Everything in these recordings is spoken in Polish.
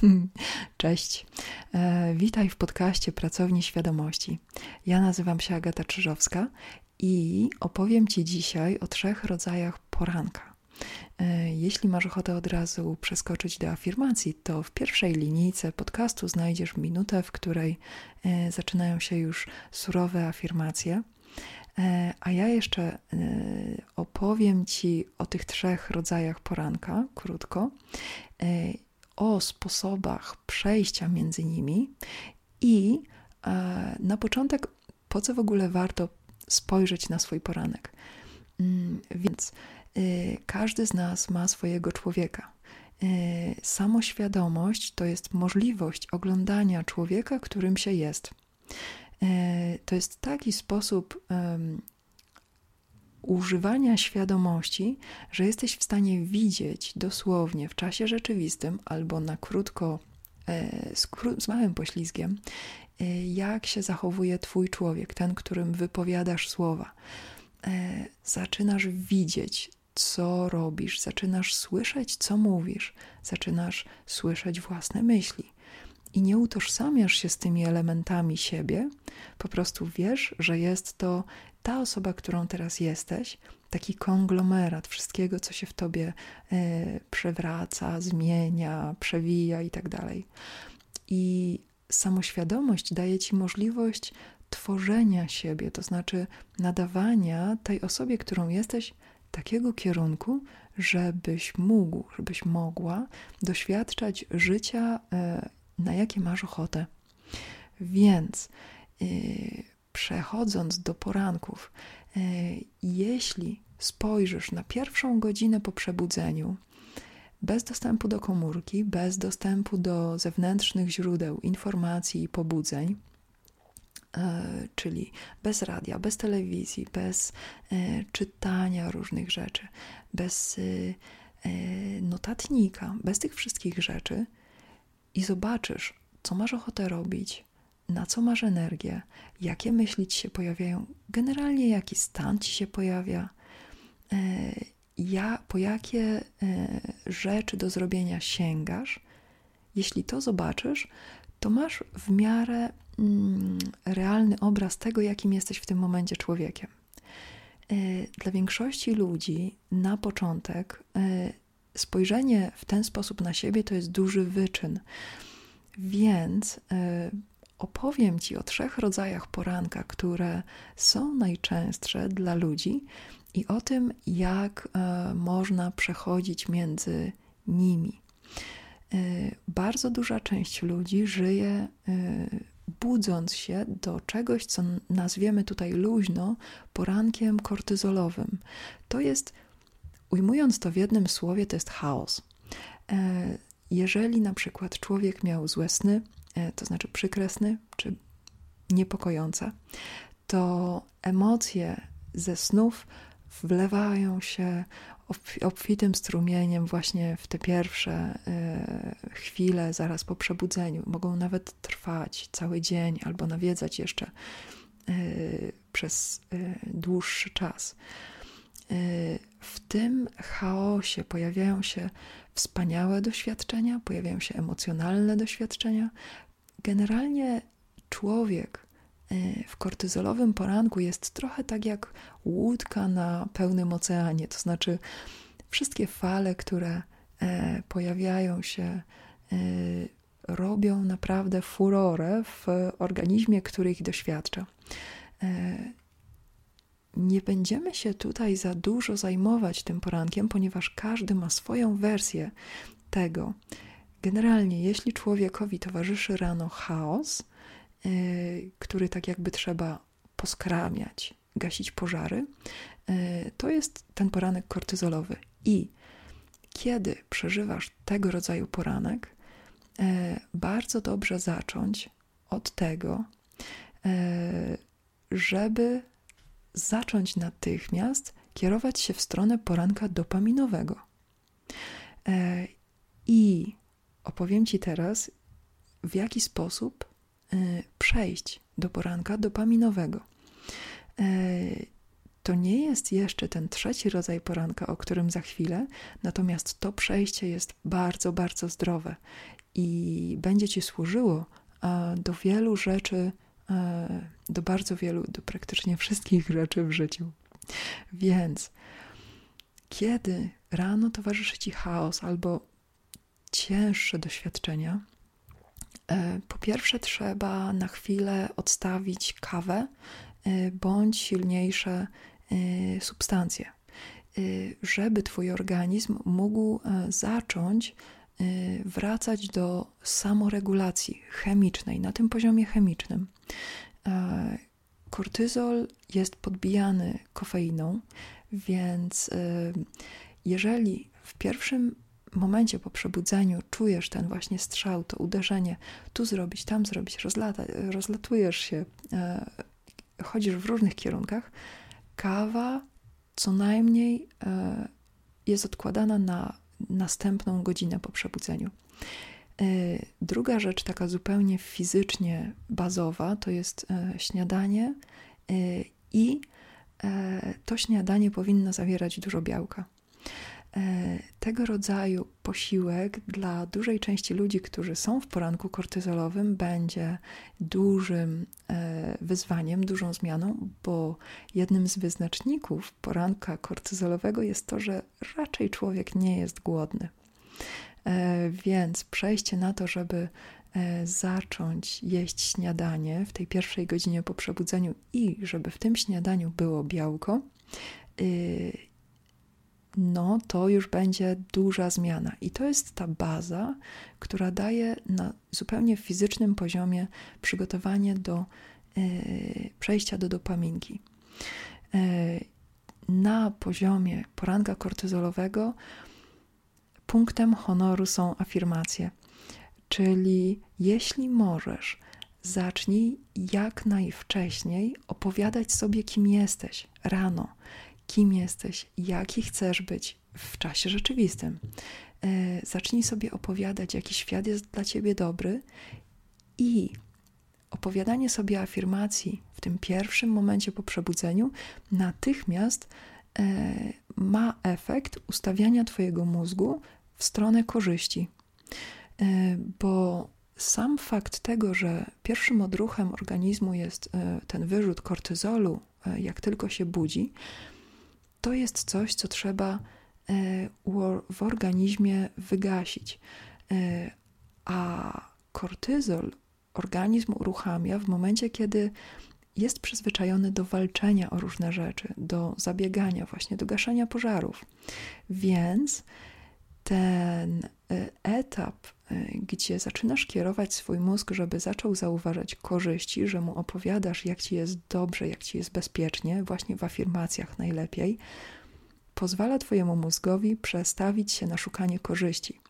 Cześć. E, witaj w podcaście Pracowni Świadomości. Ja nazywam się Agata Czyżowska i opowiem Ci dzisiaj o trzech rodzajach poranka. E, jeśli masz ochotę od razu przeskoczyć do afirmacji, to w pierwszej linijce podcastu znajdziesz minutę, w której e, zaczynają się już surowe afirmacje. A ja jeszcze opowiem Ci o tych trzech rodzajach poranka, krótko, o sposobach przejścia między nimi i na początek, po co w ogóle warto spojrzeć na swój poranek. Mm, więc każdy z nas ma swojego człowieka. Samoświadomość to jest możliwość oglądania człowieka, którym się jest. E, to jest taki sposób używania świadomości, że jesteś w stanie widzieć dosłownie w czasie rzeczywistym albo na krótko, e, z, z małym poślizgiem, e, jak się zachowuje Twój człowiek, ten, którym wypowiadasz słowa. E, zaczynasz widzieć, co robisz, zaczynasz słyszeć, co mówisz, zaczynasz słyszeć własne myśli i nie utożsamiasz się z tymi elementami siebie, po prostu wiesz, że jest to ta osoba, którą teraz jesteś, taki konglomerat wszystkiego, co się w tobie e, przewraca, zmienia, przewija i tak dalej. I samoświadomość daje ci możliwość tworzenia siebie, to znaczy nadawania tej osobie, którą jesteś, takiego kierunku, żebyś mógł, żebyś mogła doświadczać życia e, na jakie masz ochotę. Więc yy, przechodząc do poranków, yy, jeśli spojrzysz na pierwszą godzinę po przebudzeniu, bez dostępu do komórki, bez dostępu do zewnętrznych źródeł informacji i pobudzeń, yy, czyli bez radia, bez telewizji, bez yy, czytania różnych rzeczy, bez notatnika, bez tych wszystkich rzeczy, i zobaczysz, co masz ochotę robić, na co masz energię, jakie myśli ci się pojawiają, generalnie jaki stan ci się pojawia, e, ja, po jakie e, rzeczy do zrobienia sięgasz. Jeśli to zobaczysz, to masz w miarę mm, realny obraz tego, jakim jesteś w tym momencie człowiekiem. E, dla większości ludzi na początek spojrzenie w ten sposób na siebie to jest duży wyczyn. Więc opowiem Ci o trzech rodzajach poranka, które są najczęstsze dla ludzi i o tym, jak y, można przechodzić między nimi. Y, bardzo duża część ludzi żyje budząc się do czegoś, co nazwiemy tutaj luźno porankiem kortyzolowym. To jest Ujmując to w jednym słowie, to jest chaos. E, jeżeli na przykład człowiek miał złe sny, e, to znaczy przykre sny, czy niepokojące, to emocje ze snów wlewają się obfitym strumieniem właśnie w te pierwsze e, chwile zaraz po przebudzeniu. Mogą nawet trwać cały dzień albo nawiedzać jeszcze przez dłuższy czas. Y, w tym chaosie pojawiają się wspaniałe doświadczenia, pojawiają się emocjonalne doświadczenia. Generalnie człowiek y, w kortyzolowym poranku jest trochę tak jak łódka na pełnym oceanie, to znaczy wszystkie fale, które e, pojawiają się, y, robią naprawdę furorę w organizmie, który ich doświadcza. Nie będziemy się tutaj za dużo zajmować tym porankiem, ponieważ każdy ma swoją wersję tego. Generalnie, jeśli człowiekowi towarzyszy rano chaos, yy, który tak jakby trzeba poskramiać, gasić pożary, yy, to jest ten poranek kortyzolowy. I kiedy przeżywasz tego rodzaju poranek, yy, bardzo dobrze zacząć od tego, żeby zacząć natychmiast kierować się w stronę poranka dopaminowego. E, I opowiem Ci teraz, w jaki sposób e, przejść do poranka dopaminowego. E, To nie jest jeszcze ten trzeci rodzaj poranka, o którym za chwilę, natomiast to przejście jest bardzo, bardzo zdrowe i będzie ci służyło do wielu rzeczy, do bardzo wielu, do praktycznie wszystkich rzeczy w życiu. Więc kiedy rano towarzyszy ci chaos albo cięższe doświadczenia, e, po pierwsze trzeba na chwilę odstawić kawę e, bądź silniejsze e, substancje, żeby twój organizm mógł zacząć wracać do samoregulacji chemicznej na tym poziomie chemicznym. Kortyzol jest podbijany kofeiną, więc jeżeli w pierwszym momencie po przebudzeniu czujesz ten właśnie strzał, to uderzenie, tu zrobić, tam zrobić, rozlata, rozlatujesz się, e, chodzisz w różnych kierunkach, kawa co najmniej e, jest odkładana na następną godzinę po przebudzeniu. E, druga rzecz, taka zupełnie fizycznie bazowa, to jest e, śniadanie e, i to śniadanie powinno zawierać dużo białka. E, tego rodzaju posiłek dla dużej części ludzi, którzy są w poranku kortyzolowym, będzie dużym e, wyzwaniem, dużą zmianą, bo jednym z wyznaczników poranka kortyzolowego jest to, że raczej człowiek nie jest głodny. E, więc przejście na to, żeby zacząć jeść śniadanie w tej pierwszej godzinie po przebudzeniu i żeby w tym śniadaniu było białko, y, no to już będzie duża zmiana. I to jest ta baza, która daje na zupełnie fizycznym poziomie przygotowanie do y, przejścia do dopaminki. Y, na poziomie poranka kortyzolowego punktem honoru są afirmacje, czyli jeśli możesz, zacznij jak najwcześniej opowiadać sobie, kim jesteś rano kim jesteś, jaki chcesz być w czasie rzeczywistym. E, zacznij sobie opowiadać, jaki świat jest dla ciebie dobry i opowiadanie sobie afirmacji w tym pierwszym momencie po przebudzeniu natychmiast e, ma efekt ustawiania Twojego mózgu w stronę korzyści. E, bo sam fakt tego, że pierwszym odruchem organizmu jest ten wyrzut kortyzolu, jak tylko się budzi, to jest coś, co trzeba e, w organizmie wygasić. E, a kortyzol organizm uruchamia w momencie, kiedy jest przyzwyczajony do walczenia o różne rzeczy, do zabiegania, właśnie do gaszenia pożarów. Więc ten e, etap, gdzie zaczynasz kierować swój mózg, żeby zaczął zauważać korzyści, że mu opowiadasz, jak ci jest dobrze, jak ci jest bezpiecznie, właśnie w afirmacjach najlepiej, pozwala Twojemu mózgowi przestawić się na szukanie korzyści.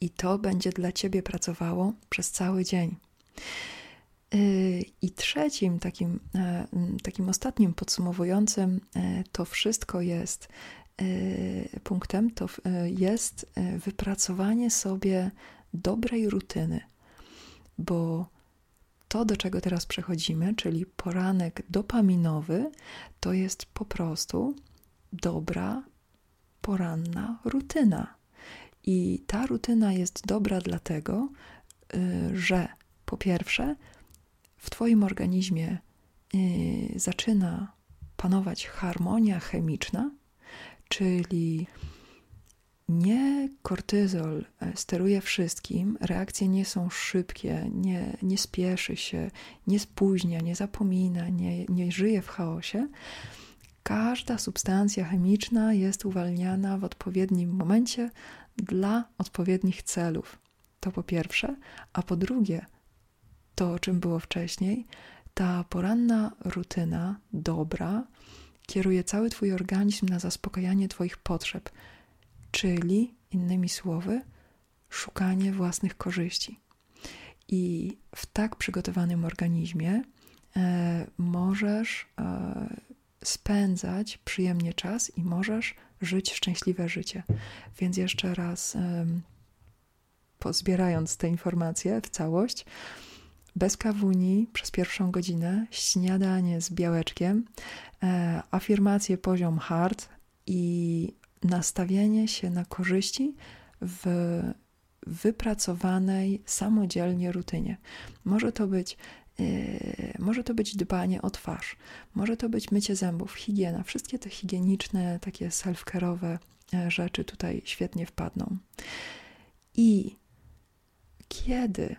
I to będzie dla Ciebie pracowało przez cały dzień. Y, I trzecim, takim, e, takim ostatnim podsumowującym e, to wszystko jest punktem, to jest wypracowanie sobie dobrej rutyny, bo to, do czego teraz przechodzimy, czyli poranek dopaminowy, to jest po prostu dobra, poranna rutyna. I ta rutyna jest dobra dlatego, y, że po pierwsze, w Twoim organizmie y, zaczyna panować harmonia chemiczna, czyli nie kortyzol e, steruje wszystkim, reakcje nie są szybkie, nie, nie spieszy się, nie spóźnia, nie zapomina, nie, nie żyje w chaosie, Każda substancja chemiczna jest uwalniana w odpowiednim momencie dla odpowiednich celów. To po pierwsze, a po drugie, to o czym było wcześniej, ta poranna rutyna dobra kieruje cały Twój organizm na zaspokajanie Twoich potrzeb, czyli innymi słowy, szukanie własnych korzyści. I w tak przygotowanym organizmie e, możesz e, spędzać przyjemnie czas i możesz żyć szczęśliwe życie. Więc jeszcze raz, pozbierając te informacje w całość, bez kawuni przez pierwszą godzinę, śniadanie z białeczkiem, e, afirmacje poziom hard i nastawienie się na korzyści w wypracowanej samodzielnie rutynie. Może to być Yy, może to być dbanie o twarz, może to być mycie zębów, higiena. Wszystkie te higieniczne, takie self-care'owe e, rzeczy tutaj świetnie wpadną. I kiedy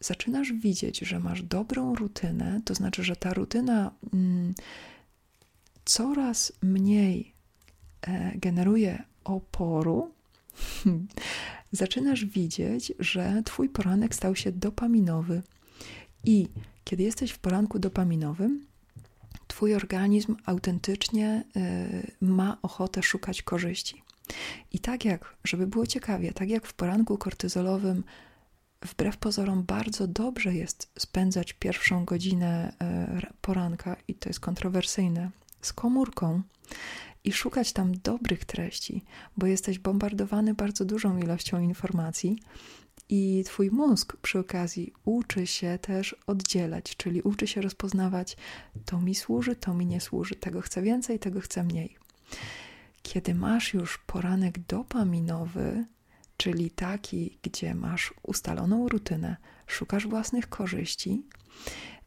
zaczynasz widzieć, że masz dobrą rutynę, to znaczy, że ta rutyna mm, coraz mniej e, generuje oporu, zaczynasz widzieć, że twój poranek stał się dopaminowy i kiedy jesteś w poranku dopaminowym, Twój organizm autentycznie y, ma ochotę szukać korzyści. I tak jak, żeby było ciekawie, tak jak w poranku kortyzolowym, wbrew pozorom bardzo dobrze jest spędzać pierwszą godzinę y, poranka, i to jest kontrowersyjne, z komórką i szukać tam dobrych treści, bo jesteś bombardowany bardzo dużą ilością informacji i twój mózg przy okazji uczy się też oddzielać, czyli uczy się rozpoznawać, to mi służy, to mi nie służy, tego chcę więcej, tego chcę mniej. Kiedy masz już poranek dopaminowy, czyli taki, gdzie masz ustaloną rutynę, szukasz własnych korzyści,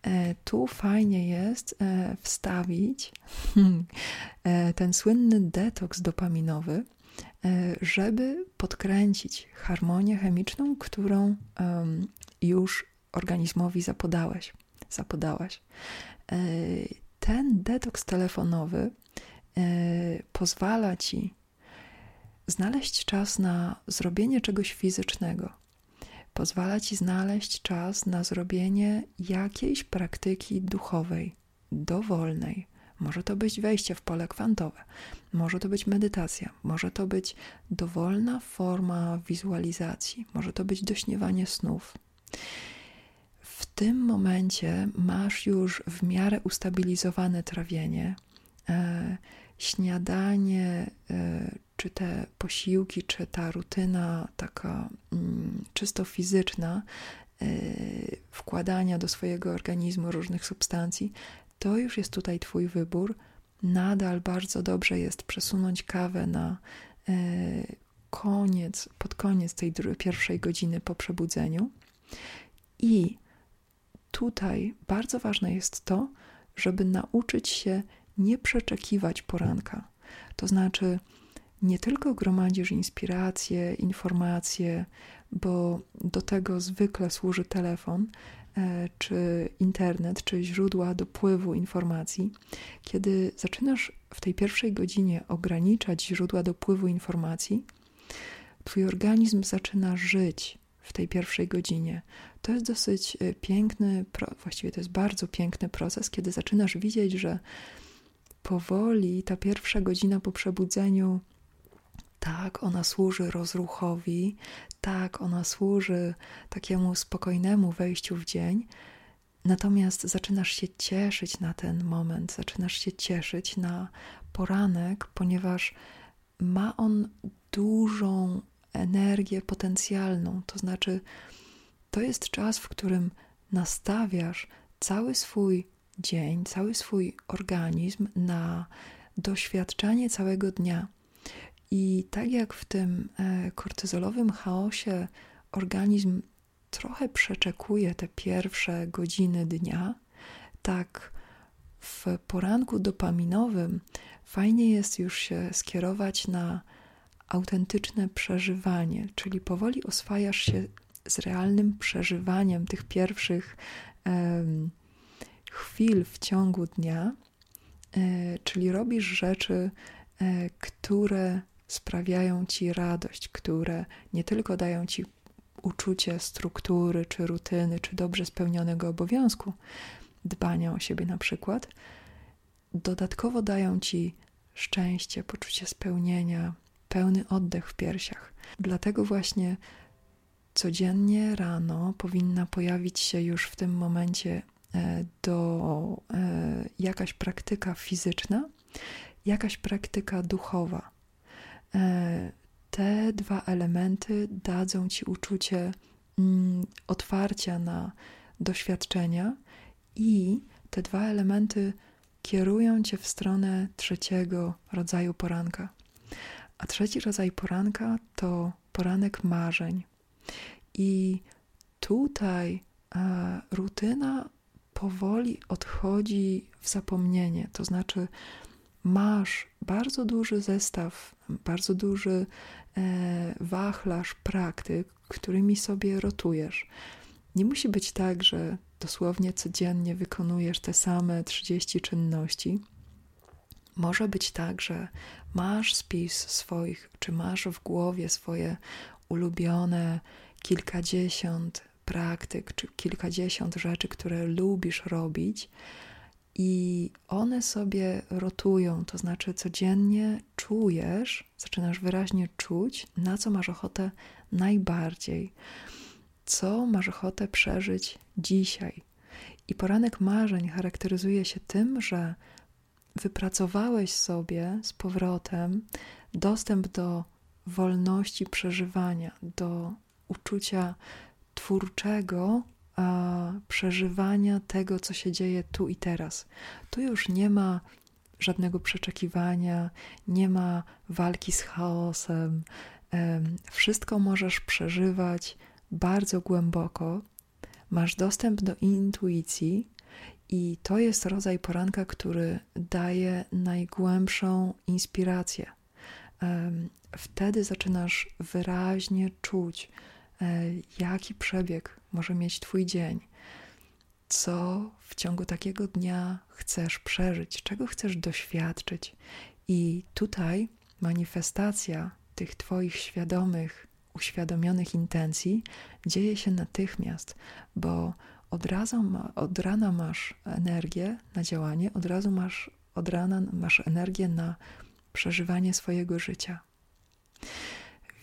e, tu fajnie jest e, wstawić e, ten słynny detoks dopaminowy, żeby podkręcić harmonię chemiczną, którą już organizmowi zapodałeś, zapodałaś. Ten detoks telefonowy pozwala ci znaleźć czas na zrobienie czegoś fizycznego. Pozwala ci znaleźć czas na zrobienie jakiejś praktyki duchowej, dowolnej, może to być wejście w pole kwantowe, może to być medytacja, może to być dowolna forma wizualizacji, może to być dośniewanie snów. W tym momencie masz już w miarę ustabilizowane trawienie, e, śniadanie, e, czy te posiłki, czy ta rutyna taka mm, czysto fizyczna, e, wkładania do swojego organizmu różnych substancji to już jest tutaj Twój wybór. Nadal bardzo dobrze jest przesunąć kawę na e, koniec, pod koniec tej pierwszej godziny po przebudzeniu. I tutaj bardzo ważne jest to, żeby nauczyć się nie przeczekiwać poranka. To znaczy, nie tylko gromadzisz inspiracje, informacje, bo do tego zwykle służy telefon, E, czy internet, czy źródła dopływu informacji, kiedy zaczynasz w tej pierwszej godzinie ograniczać źródła dopływu informacji, twój organizm zaczyna żyć w tej pierwszej godzinie. To jest dosyć e, piękny, właściwie to jest bardzo piękny proces, kiedy zaczynasz widzieć, że powoli ta pierwsza godzina po przebudzeniu tak, ona służy rozruchowi, tak, ona służy takiemu spokojnemu wejściu w dzień. Natomiast zaczynasz się cieszyć na ten moment, zaczynasz się cieszyć na poranek, ponieważ ma on dużą energię potencjalną. To znaczy, to jest czas, w którym nastawiasz cały swój dzień, cały swój organizm na doświadczanie całego dnia. I tak jak w tym e, kortyzolowym chaosie organizm trochę przeczekuje te pierwsze godziny dnia, tak w poranku dopaminowym fajnie jest już się skierować na autentyczne przeżywanie, czyli powoli oswajasz się z realnym przeżywaniem tych pierwszych um, chwil w ciągu dnia, e, czyli robisz rzeczy, e, które sprawiają ci radość, które nie tylko dają ci uczucie struktury, czy rutyny, czy dobrze spełnionego obowiązku, dbania o siebie na przykład, dodatkowo dają ci szczęście, poczucie spełnienia, pełny oddech w piersiach. Dlatego właśnie codziennie rano powinna pojawić się już w tym momencie do e, jakaś praktyka fizyczna, jakaś praktyka duchowa. E, te dwa elementy dadzą ci uczucie mm, otwarcia na doświadczenia i te dwa elementy kierują cię w stronę trzeciego rodzaju poranka. A trzeci rodzaj poranka to poranek marzeń. I tutaj e, rutyna powoli odchodzi w zapomnienie, to znaczy masz bardzo duży zestaw, bardzo duży e, wachlarz praktyk, którymi sobie rotujesz. Nie musi być tak, że dosłownie codziennie wykonujesz te same 30 czynności. Może być tak, że masz spis swoich, czy masz w głowie swoje ulubione kilkadziesiąt praktyk, czy kilkadziesiąt rzeczy, które lubisz robić, i one sobie rotują, to znaczy codziennie czujesz, zaczynasz wyraźnie czuć, na co masz ochotę najbardziej, co masz ochotę przeżyć dzisiaj. I poranek marzeń charakteryzuje się tym, że wypracowałeś sobie z powrotem dostęp do wolności przeżywania, do uczucia twórczego przeżywania tego, co się dzieje tu i teraz. Tu już nie ma żadnego przeczekiwania, nie ma walki z chaosem. Wszystko możesz przeżywać bardzo głęboko. Masz dostęp do intuicji, i to jest rodzaj poranka, który daje najgłębszą inspirację. Wtedy zaczynasz wyraźnie czuć, jaki przebieg może mieć Twój dzień, co w ciągu takiego dnia chcesz przeżyć, czego chcesz doświadczyć. I tutaj manifestacja tych Twoich świadomych, uświadomionych intencji dzieje się natychmiast, bo od razu od rana masz energię na działanie, od razu masz od rana masz energię na przeżywanie swojego życia.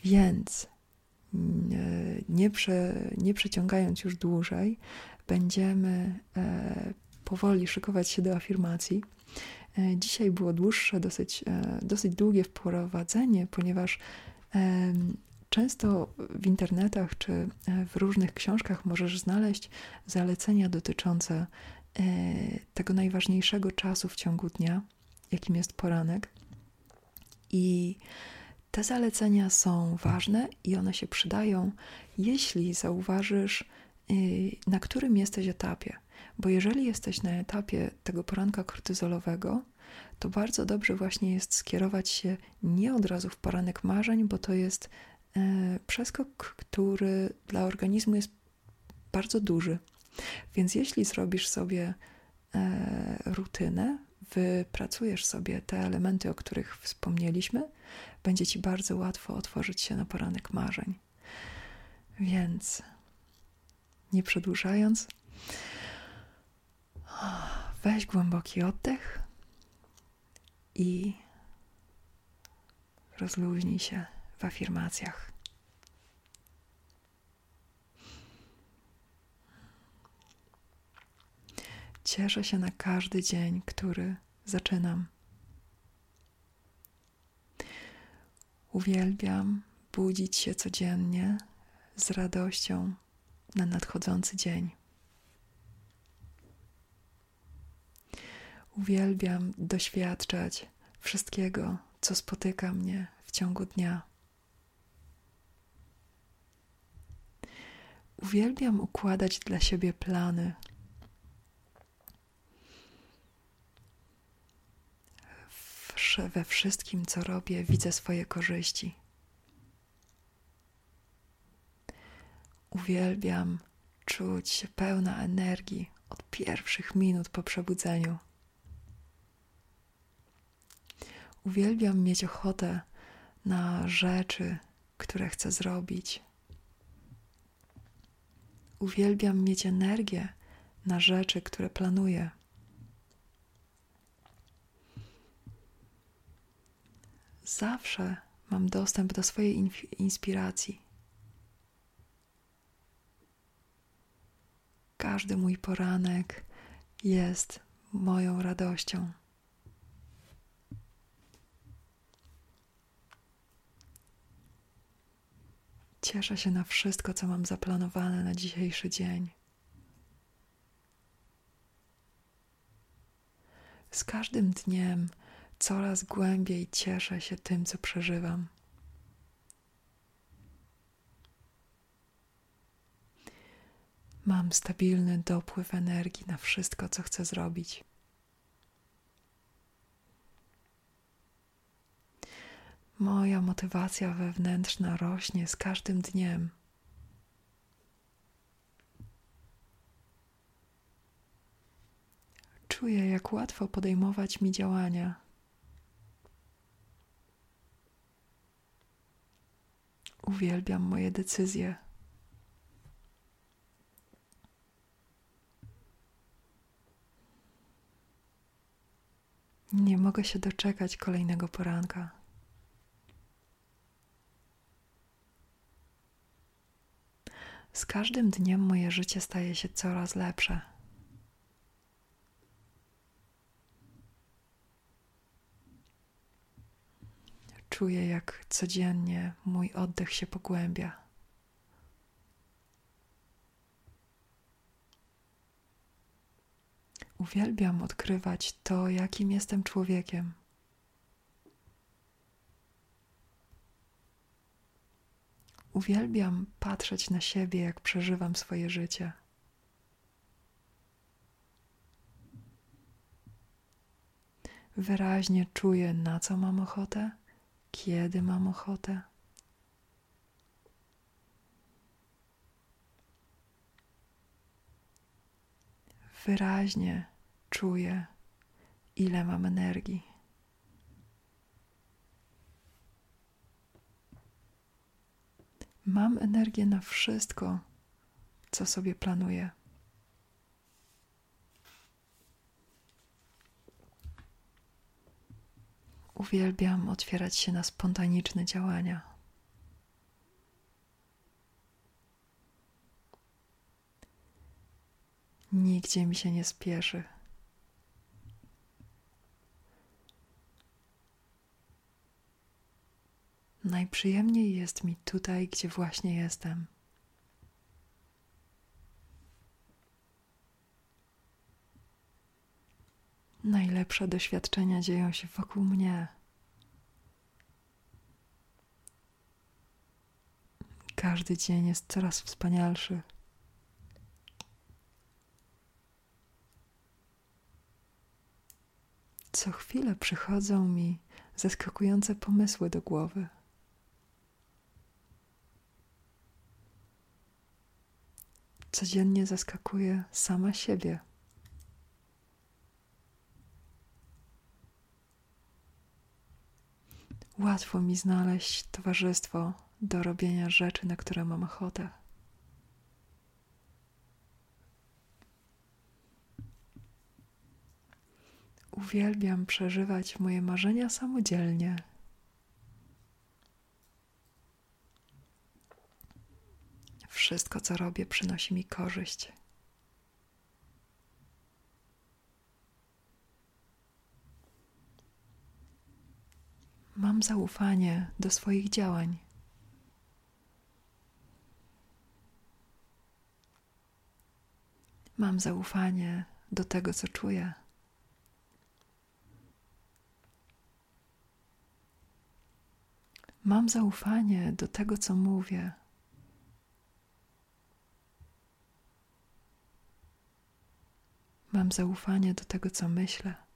Więc nie, prze, nie przeciągając już dłużej, będziemy e, powoli szykować się do afirmacji. E, dzisiaj było dłuższe, dosyć, e, dosyć długie wprowadzenie, ponieważ Często w internetach czy w różnych książkach możesz znaleźć zalecenia dotyczące tego najważniejszego czasu w ciągu dnia, jakim jest poranek. I te zalecenia są ważne i one się przydają, jeśli zauważysz, y, na którym jesteś etapie. Bo jeżeli jesteś na etapie tego poranka kortyzolowego, to bardzo dobrze właśnie jest skierować się nie od razu w poranek marzeń, bo to jest e, przeskok, który dla organizmu jest bardzo duży. Więc jeśli zrobisz sobie e, rutynę, wypracujesz sobie te elementy, o których wspomnieliśmy, będzie ci bardzo łatwo otworzyć się na poranek marzeń. Więc nie przedłużając, weź głęboki oddech i rozluźnij się w afirmacjach. Cieszę się na każdy dzień, który zaczynam. Uwielbiam budzić się codziennie z radością na nadchodzący dzień. Uwielbiam doświadczać wszystkiego, co spotyka mnie w ciągu dnia. Uwielbiam układać dla siebie plany we wszystkim, co robię, widzę swoje korzyści. Uwielbiam czuć się pełna energii od pierwszych minut po przebudzeniu. Uwielbiam mieć ochotę na rzeczy, które chcę zrobić. Uwielbiam mieć energię na rzeczy, które planuję. zawsze mam dostęp do swojej inspiracji. Każdy mój poranek jest moją radością. Cieszę się na wszystko, co mam zaplanowane na dzisiejszy dzień. Z każdym dniem coraz głębiej cieszę się tym, co przeżywam. Mam stabilny dopływ energii na wszystko, co chcę zrobić. Moja motywacja wewnętrzna rośnie z każdym dniem. Czuję, jak łatwo podejmować mi działania. Uwielbiam moje decyzje. Nie mogę się doczekać kolejnego poranka. Z każdym dniem moje życie staje się coraz lepsze. Czuję, jak codziennie mój oddech się pogłębia. Uwielbiam odkrywać to, jakim jestem człowiekiem. Uwielbiam patrzeć na siebie, jak przeżywam swoje życie. Wyraźnie czuję, na co mam ochotę, kiedy mam ochotę. Wyraźnie czuję, ile mam energii. Mam energię na wszystko, co sobie planuję. Uwielbiam otwierać się na spontaniczne działania. Nigdzie mi się nie spieszy. Najprzyjemniej jest mi tutaj, gdzie właśnie jestem. Najlepsze doświadczenia dzieją się wokół mnie. Każdy dzień jest coraz wspanialszy. Co chwilę przychodzą mi zaskakujące pomysły do głowy. Codziennie zaskakuję sama siebie. Łatwo mi znaleźć towarzystwo do robienia rzeczy, na które mam ochotę. Uwielbiam przeżywać moje marzenia samodzielnie. Wszystko, co robię, przynosi mi korzyść. Mam zaufanie do swoich działań. Mam zaufanie do tego, co czuję. Mam zaufanie do tego, co mówię. Mam zaufanie do tego, co myślę.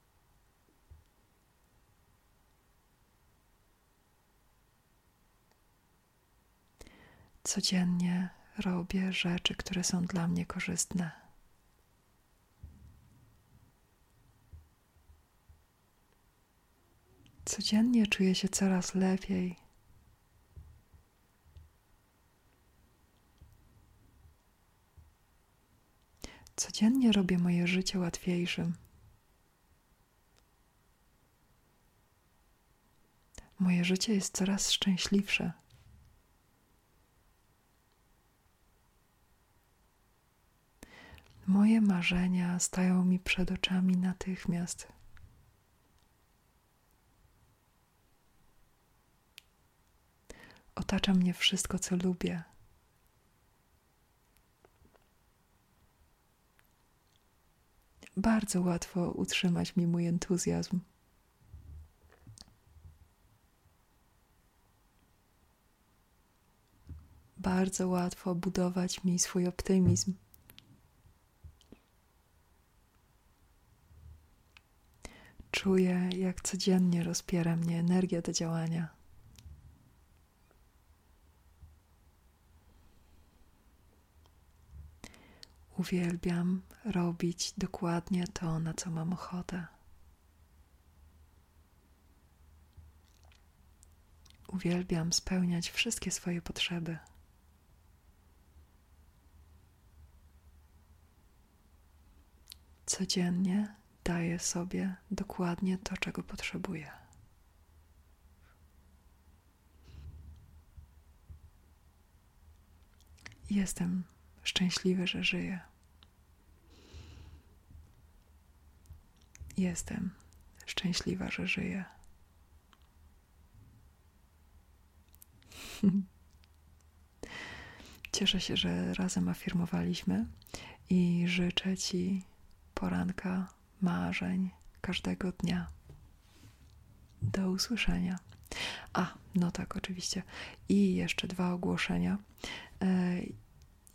Codziennie robię rzeczy, które są dla mnie korzystne. Codziennie czuję się coraz lepiej. Codziennie robię moje życie łatwiejszym. Moje życie jest coraz szczęśliwsze. Moje marzenia stają mi przed oczami natychmiast. Otacza mnie wszystko, co lubię. bardzo łatwo utrzymać mi mój entuzjazm. Bardzo łatwo budować mi swój optymizm. Czuję, jak codziennie rozpiera mnie energia do działania. Uwielbiam robić dokładnie to, na co mam ochotę. Uwielbiam spełniać wszystkie swoje potrzeby. Codziennie daję sobie dokładnie to, czego potrzebuję. Jestem szczęśliwy, że żyję. Jestem szczęśliwa, że żyję. Cieszę się, że razem afirmowaliśmy i życzę Ci poranka marzeń każdego dnia. Do usłyszenia. A, no tak, oczywiście. I jeszcze dwa ogłoszenia. E,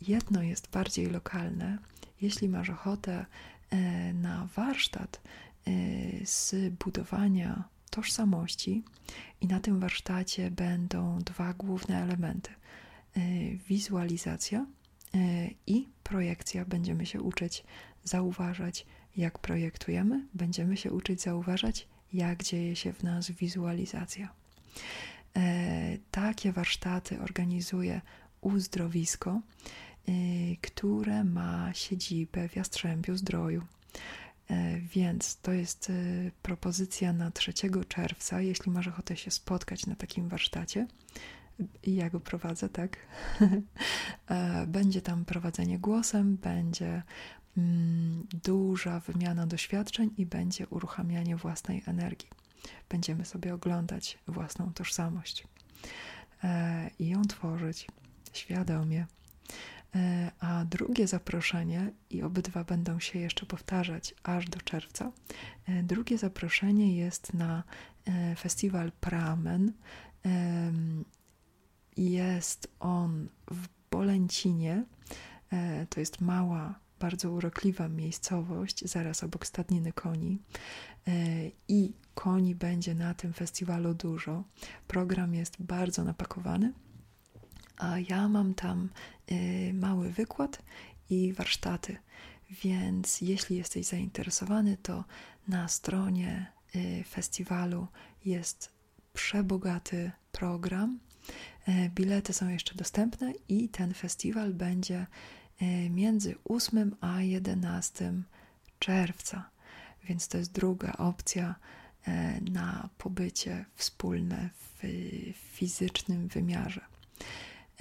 jedno jest bardziej lokalne. Jeśli masz ochotę e, na warsztat e, z budowania tożsamości, i na tym warsztacie będą dwa główne elementy: wizualizacja i projekcja. Będziemy się uczyć zauważać jak projektujemy, będziemy się uczyć zauważać, jak dzieje się w nas wizualizacja. E, takie warsztaty organizuje Uzdrowisko, e, które ma siedzibę w Jastrzębiu Zdroju. E, więc to jest e, propozycja na 3 czerwca, jeśli masz ochotę się spotkać na takim warsztacie. Ja go prowadzę, tak? E, będzie tam prowadzenie głosem, będzie duża wymiana doświadczeń i będzie uruchamianie własnej energii. Będziemy sobie oglądać własną tożsamość e, i ją tworzyć świadomie. E, a drugie zaproszenie, i obydwa będą się jeszcze powtarzać aż do czerwca, e, drugie zaproszenie jest na festiwal Pramen. Jest on w Bolęcinie. To jest mała bardzo urokliwa miejscowość, zaraz obok stadniny koni. E, I koni będzie na tym festiwalu dużo. Program jest bardzo napakowany, a ja mam tam e, mały wykład i warsztaty. Więc jeśli jesteś zainteresowany, to na stronie e, festiwalu jest przebogaty program. Bilety są jeszcze dostępne i ten festiwal będzie między 8 a 11 czerwca. Więc to jest druga opcja e, na pobycie wspólne w fizycznym wymiarze.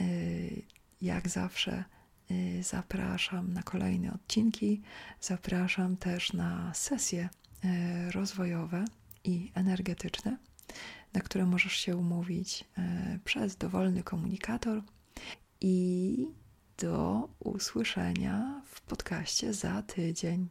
E, jak zawsze zapraszam na kolejne odcinki, zapraszam też na sesje rozwojowe i energetyczne, na które możesz się umówić przez dowolny komunikator i do usłyszenia w podcaście za tydzień.